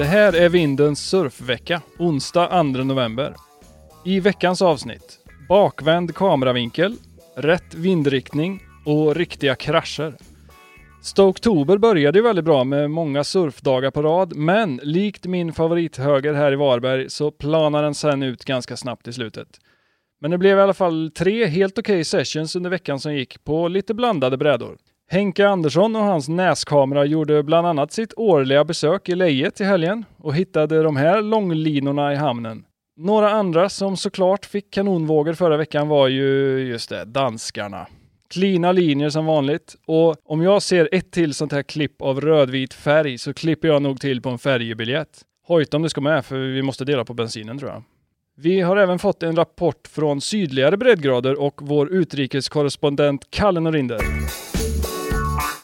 Det här är Vindens surfvecka, onsdag 2 november. I veckans avsnitt, bakvänd kameravinkel, rätt vindriktning och riktiga krascher. Stoktober började ju väldigt bra med många surfdagar på rad, men likt min favorithöger här i Varberg så planar den sen ut ganska snabbt i slutet. Men det blev i alla fall tre helt okej okay sessions under veckan som gick på lite blandade brädor. Henke Andersson och hans näskamera gjorde bland annat sitt årliga besök i Lejet i helgen och hittade de här långlinorna i hamnen. Några andra som såklart fick kanonvågor förra veckan var ju just det, danskarna. Klina linjer som vanligt och om jag ser ett till sånt här klipp av rödvit färg så klipper jag nog till på en färjebiljett. Hojta om du ska med för vi måste dela på bensinen tror jag. Vi har även fått en rapport från sydligare breddgrader och vår utrikeskorrespondent Kalle Norinder.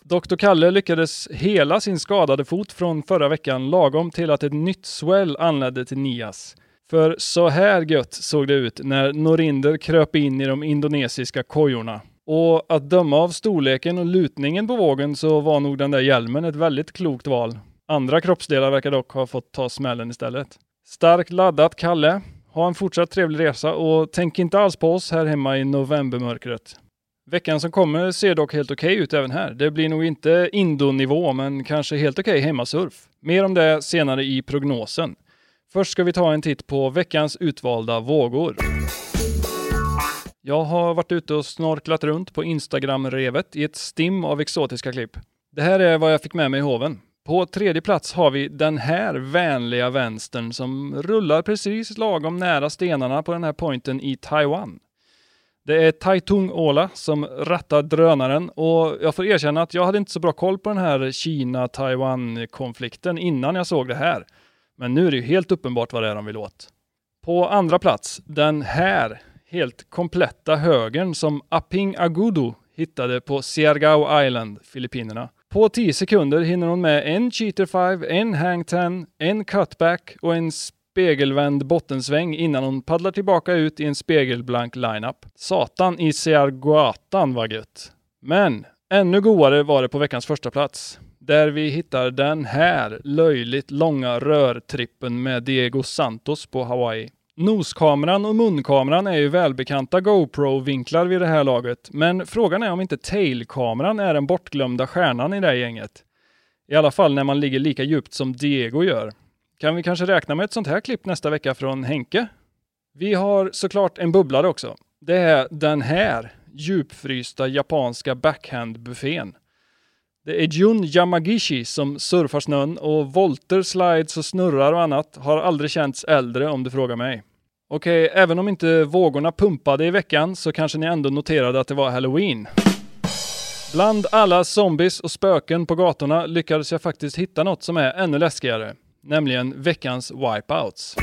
Dr. Kalle lyckades hela sin skadade fot från förra veckan lagom till att ett nytt swell anlände till Nias. För så här gött såg det ut när Norinder kröp in i de indonesiska kojorna. Och att döma av storleken och lutningen på vågen så var nog den där hjälmen ett väldigt klokt val. Andra kroppsdelar verkar dock ha fått ta smällen istället. Starkt laddat Kalle. Ha en fortsatt trevlig resa och tänk inte alls på oss här hemma i novembermörkret. Veckan som kommer ser dock helt okej okay ut även här. Det blir nog inte Indo-nivå, men kanske helt okej okay hemmasurf. Mer om det senare i prognosen. Först ska vi ta en titt på veckans utvalda vågor. Jag har varit ute och snorklat runt på Instagram-revet i ett stim av exotiska klipp. Det här är vad jag fick med mig i hoven. På tredje plats har vi den här vänliga vänstern som rullar precis lagom nära stenarna på den här pointen i Taiwan. Det är Taitung Ola som rattar drönaren och jag får erkänna att jag hade inte så bra koll på den här Kina-Taiwan-konflikten innan jag såg det här. Men nu är det ju helt uppenbart vad det är de vill åt. På andra plats, den här helt kompletta högen som Aping Agudo hittade på Siargao Island, Filippinerna. På 10 sekunder hinner hon med en cheater 5, en hang 10, en cutback och en spegelvänd bottensväng innan hon paddlar tillbaka ut i en spegelblank lineup. Satan i Siarguatan var gött. Men ännu godare var det på veckans första plats där vi hittar den här löjligt långa rörtrippen med Diego Santos på Hawaii. Noskameran och munkameran är ju välbekanta GoPro-vinklar vid det här laget, men frågan är om inte tailkameran är den bortglömda stjärnan i det här gänget. I alla fall när man ligger lika djupt som Diego gör. Kan vi kanske räkna med ett sånt här klipp nästa vecka från Henke? Vi har såklart en bubblare också. Det är den här djupfrysta japanska backhand-buffén. Det är Jun Yamagishi som surfar snön och volter, slides och snurrar och annat har aldrig känts äldre om du frågar mig. Okej, även om inte vågorna pumpade i veckan så kanske ni ändå noterade att det var halloween. Bland alla zombies och spöken på gatorna lyckades jag faktiskt hitta något som är ännu läskigare, nämligen veckans wipeouts.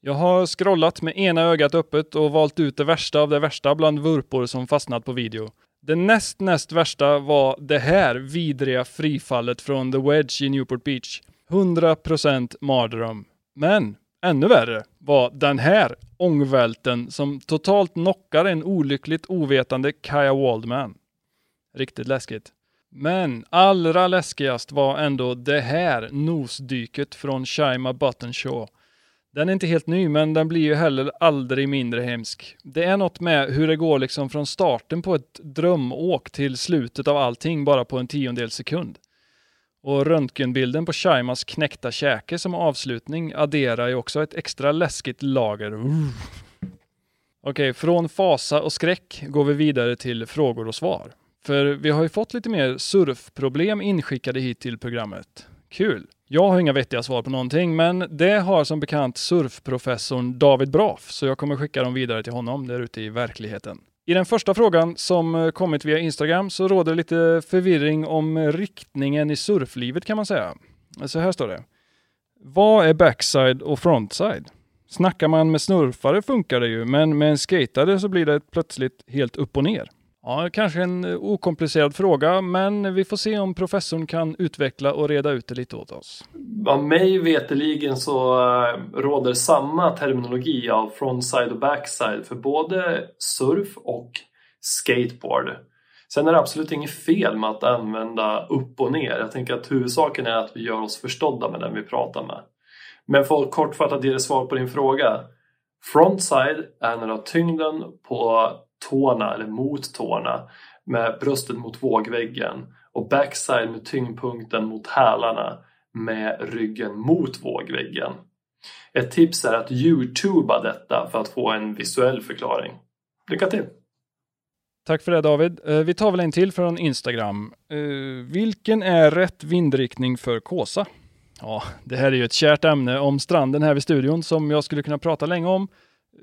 Jag har scrollat med ena ögat öppet och valt ut det värsta av det värsta bland vurpor som fastnat på video. Det näst näst värsta var det här vidriga frifallet från The Wedge i Newport Beach. 100% mardröm. Men ännu värre var den här ångvälten som totalt knockar en olyckligt ovetande Kaya Waldman. Riktigt läskigt. Men allra läskigast var ändå det här nosdyket från Shaima Buttonshaw. Den är inte helt ny, men den blir ju heller aldrig mindre hemsk. Det är något med hur det går liksom från starten på ett drömåk till slutet av allting bara på en tiondel sekund. Och röntgenbilden på Shaimas knäckta käke som avslutning adderar ju också ett extra läskigt lager. Okej, Okej, från fasa och skräck går vi vidare till frågor och svar. För vi har ju fått lite mer surfproblem inskickade hit till programmet. Kul! Jag har inga vettiga svar på någonting, men det har som bekant surfprofessorn David Braff, så jag kommer skicka dem vidare till honom där ute i verkligheten. I den första frågan som eh, kommit via Instagram så råder lite förvirring om riktningen i surflivet kan man säga. Så här står det. Vad är backside och frontside? Snackar man med snurfare funkar det ju, men med en skatare så blir det plötsligt helt upp och ner. Ja, kanske en eh, okomplicerad fråga, men vi får se om professorn kan utveckla och reda ut det lite åt oss. Ja, mig veteligen så eh, råder samma terminologi av frontside och backside för både surf och skateboard. Sen är det absolut inget fel med att använda upp och ner. Jag tänker att huvudsaken är att vi gör oss förstådda med den vi pratar med. Men för att kortfattat ge dig svar på din fråga. Frontside är när du har tyngden på tårna eller mot tårna med bröstet mot vågväggen och backside med tyngdpunkten mot hälarna med ryggen mot vågväggen. Ett tips är att youtuba detta för att få en visuell förklaring. Lycka till! Tack för det David. Eh, vi tar väl en till från Instagram. Eh, vilken är rätt vindriktning för Kåsa? Ja, det här är ju ett kärt ämne om stranden här vid studion som jag skulle kunna prata länge om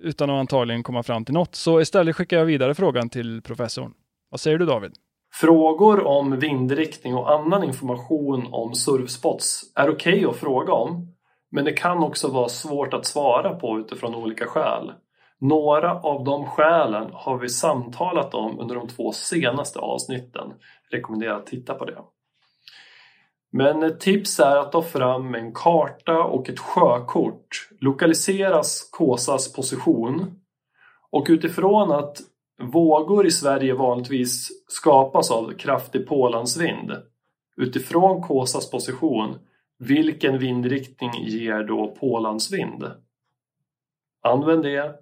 utan att antagligen komma fram till något. Så istället skickar jag vidare frågan till professorn. Vad säger du David? Frågor om vindriktning och annan information om surfspots är okej okay att fråga om, men det kan också vara svårt att svara på utifrån olika skäl. Några av de skälen har vi samtalat om under de två senaste avsnitten. Rekommenderar att titta på det. Men ett tips är att ta fram en karta och ett sjökort. Lokaliseras Kåsas position och utifrån att vågor i Sverige vanligtvis skapas av kraftig pålandsvind. Utifrån Kåsas position, vilken vindriktning ger då pålandsvind? Använd det,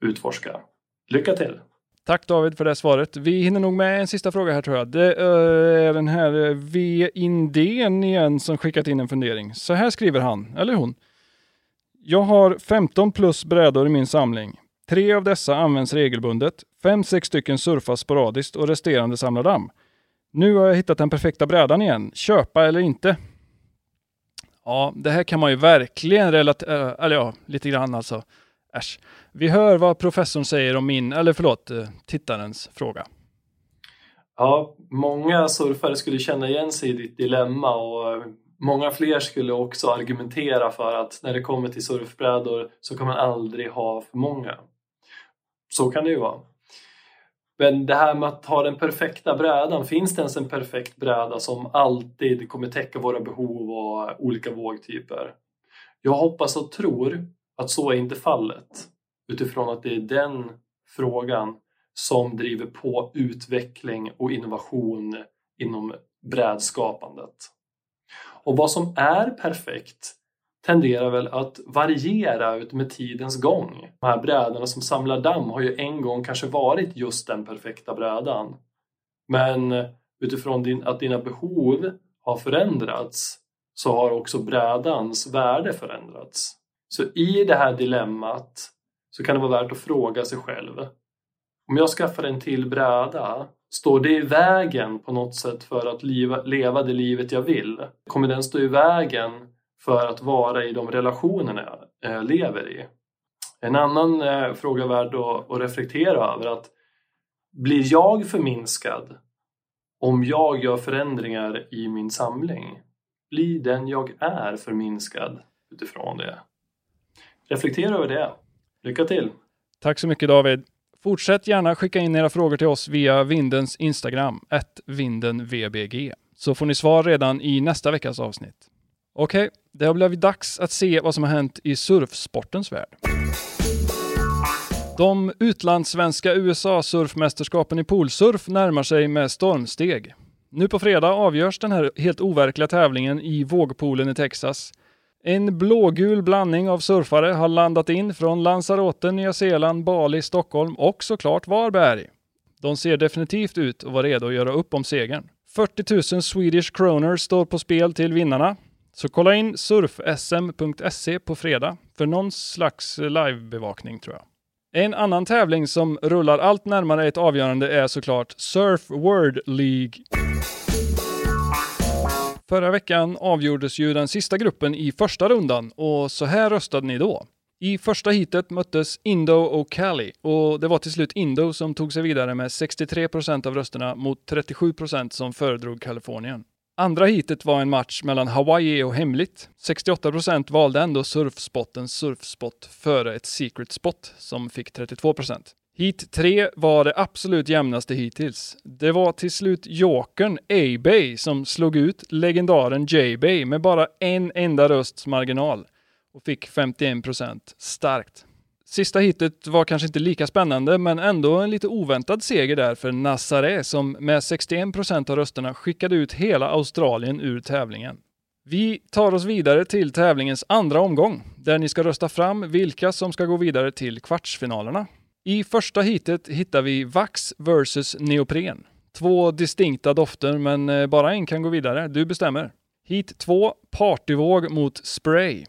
utforska. Lycka till! Tack David för det svaret. Vi hinner nog med en sista fråga här tror jag. Det är den här eh, V. Indén igen som skickat in en fundering. Så här skriver han, eller hon. Jag har 15 plus brädor i min samling. Tre av dessa används regelbundet, fem, sex stycken surfas sporadiskt och resterande samlar damm. Nu har jag hittat den perfekta brädan igen. Köpa eller inte? Ja, det här kan man ju verkligen relatera, eh, eller ja, lite grann alltså. Äsch. Vi hör vad professorn säger om min, eller förlåt, eh, tittarens fråga. Ja, många surfare skulle känna igen sig i ditt dilemma och eh, många fler skulle också argumentera för att när det kommer till surfbrädor så kan man aldrig ha för många. Så kan det ju vara. Men det här med att ha den perfekta brädan, finns det ens en perfekt bräda som alltid kommer täcka våra behov och olika vågtyper? Jag hoppas och tror att så är inte fallet utifrån att det är den frågan som driver på utveckling och innovation inom brädskapandet. Och vad som är perfekt tenderar väl att variera ut med tidens gång. De här brädorna som samlar damm har ju en gång kanske varit just den perfekta brädan. Men utifrån din, att dina behov har förändrats så har också brädans värde förändrats. Så i det här dilemmat så kan det vara värt att fråga sig själv. Om jag skaffar en till bräda, står det i vägen på något sätt för att leva det livet jag vill? Kommer den stå i vägen för att vara i de relationerna jag eh, lever i? En annan eh, fråga värd att reflektera över att blir jag förminskad om jag gör förändringar i min samling? Blir den jag är förminskad utifrån det? Reflektera över det. Lycka till! Tack så mycket David! Fortsätt gärna skicka in era frågor till oss via Vindens Instagram, vindenvbg, så får ni svar redan i nästa veckas avsnitt. Okej, okay, det har blivit dags att se vad som har hänt i surfsportens värld. De utlandssvenska USA-surfmästerskapen i poolsurf närmar sig med stormsteg. Nu på fredag avgörs den här helt overkliga tävlingen i vågpoolen i Texas en blågul blandning av surfare har landat in från Lanzarote, Nya Zeeland, Bali, Stockholm och såklart Varberg. De ser definitivt ut att vara redo att göra upp om segern. 40 000 Swedish kronor står på spel till vinnarna. Så kolla in surfsm.se på fredag för någon slags livebevakning tror jag. En annan tävling som rullar allt närmare ett avgörande är såklart Surf World League. Förra veckan avgjordes ju den sista gruppen i första rundan och så här röstade ni då. I första hitet möttes Indo och Cali och det var till slut Indo som tog sig vidare med 63% av rösterna mot 37% som föredrog Kalifornien. Andra hitet var en match mellan Hawaii och Hemligt. 68% valde ändå surfspottens surfspot före ett secret spot som fick 32 Heat 3 var det absolut jämnaste hittills. Det var till slut Jokern A-Bay som slog ut legendaren J-Bay med bara en enda rösts marginal och fick 51% Starkt. Sista hitet var kanske inte lika spännande, men ändå en lite oväntad seger där för Nazaré som med 61 procent av rösterna skickade ut hela Australien ur tävlingen. Vi tar oss vidare till tävlingens andra omgång, där ni ska rösta fram vilka som ska gå vidare till kvartsfinalerna. I första hitet hittar vi Vax vs Neopren. Två distinkta dofter, men eh, bara en kan gå vidare. Du bestämmer. Hit 2, Partyvåg mot Spray.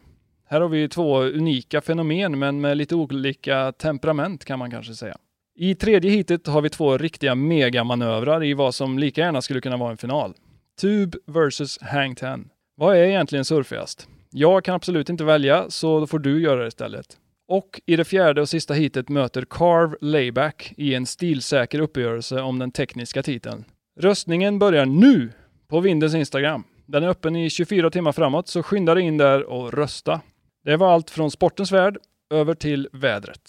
Här har vi två unika fenomen, men med lite olika temperament kan man kanske säga. I tredje hitet har vi två riktiga megamanövrar i vad som lika gärna skulle kunna vara en final. Tube vs Hang Ten. Vad är egentligen surfigast? Jag kan absolut inte välja, så då får du göra det istället. Och i det fjärde och sista hitet möter Carve Layback i en stilsäker uppgörelse om den tekniska titeln. Röstningen börjar nu på Vindens Instagram. Den är öppen i 24 timmar framåt, så skynda dig in där och rösta. Det var allt från sportens värld över till vädret.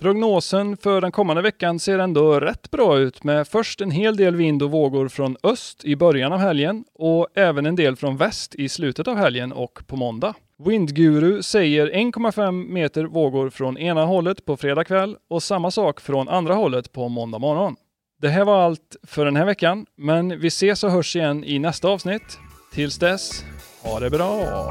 Prognosen för den kommande veckan ser ändå rätt bra ut med först en hel del vind och vågor från öst i början av helgen och även en del från väst i slutet av helgen och på måndag. Windguru säger 1,5 meter vågor från ena hållet på fredag kväll och samma sak från andra hållet på måndag morgon. Det här var allt för den här veckan, men vi ses och hörs igen i nästa avsnitt. Tills dess, ha det bra!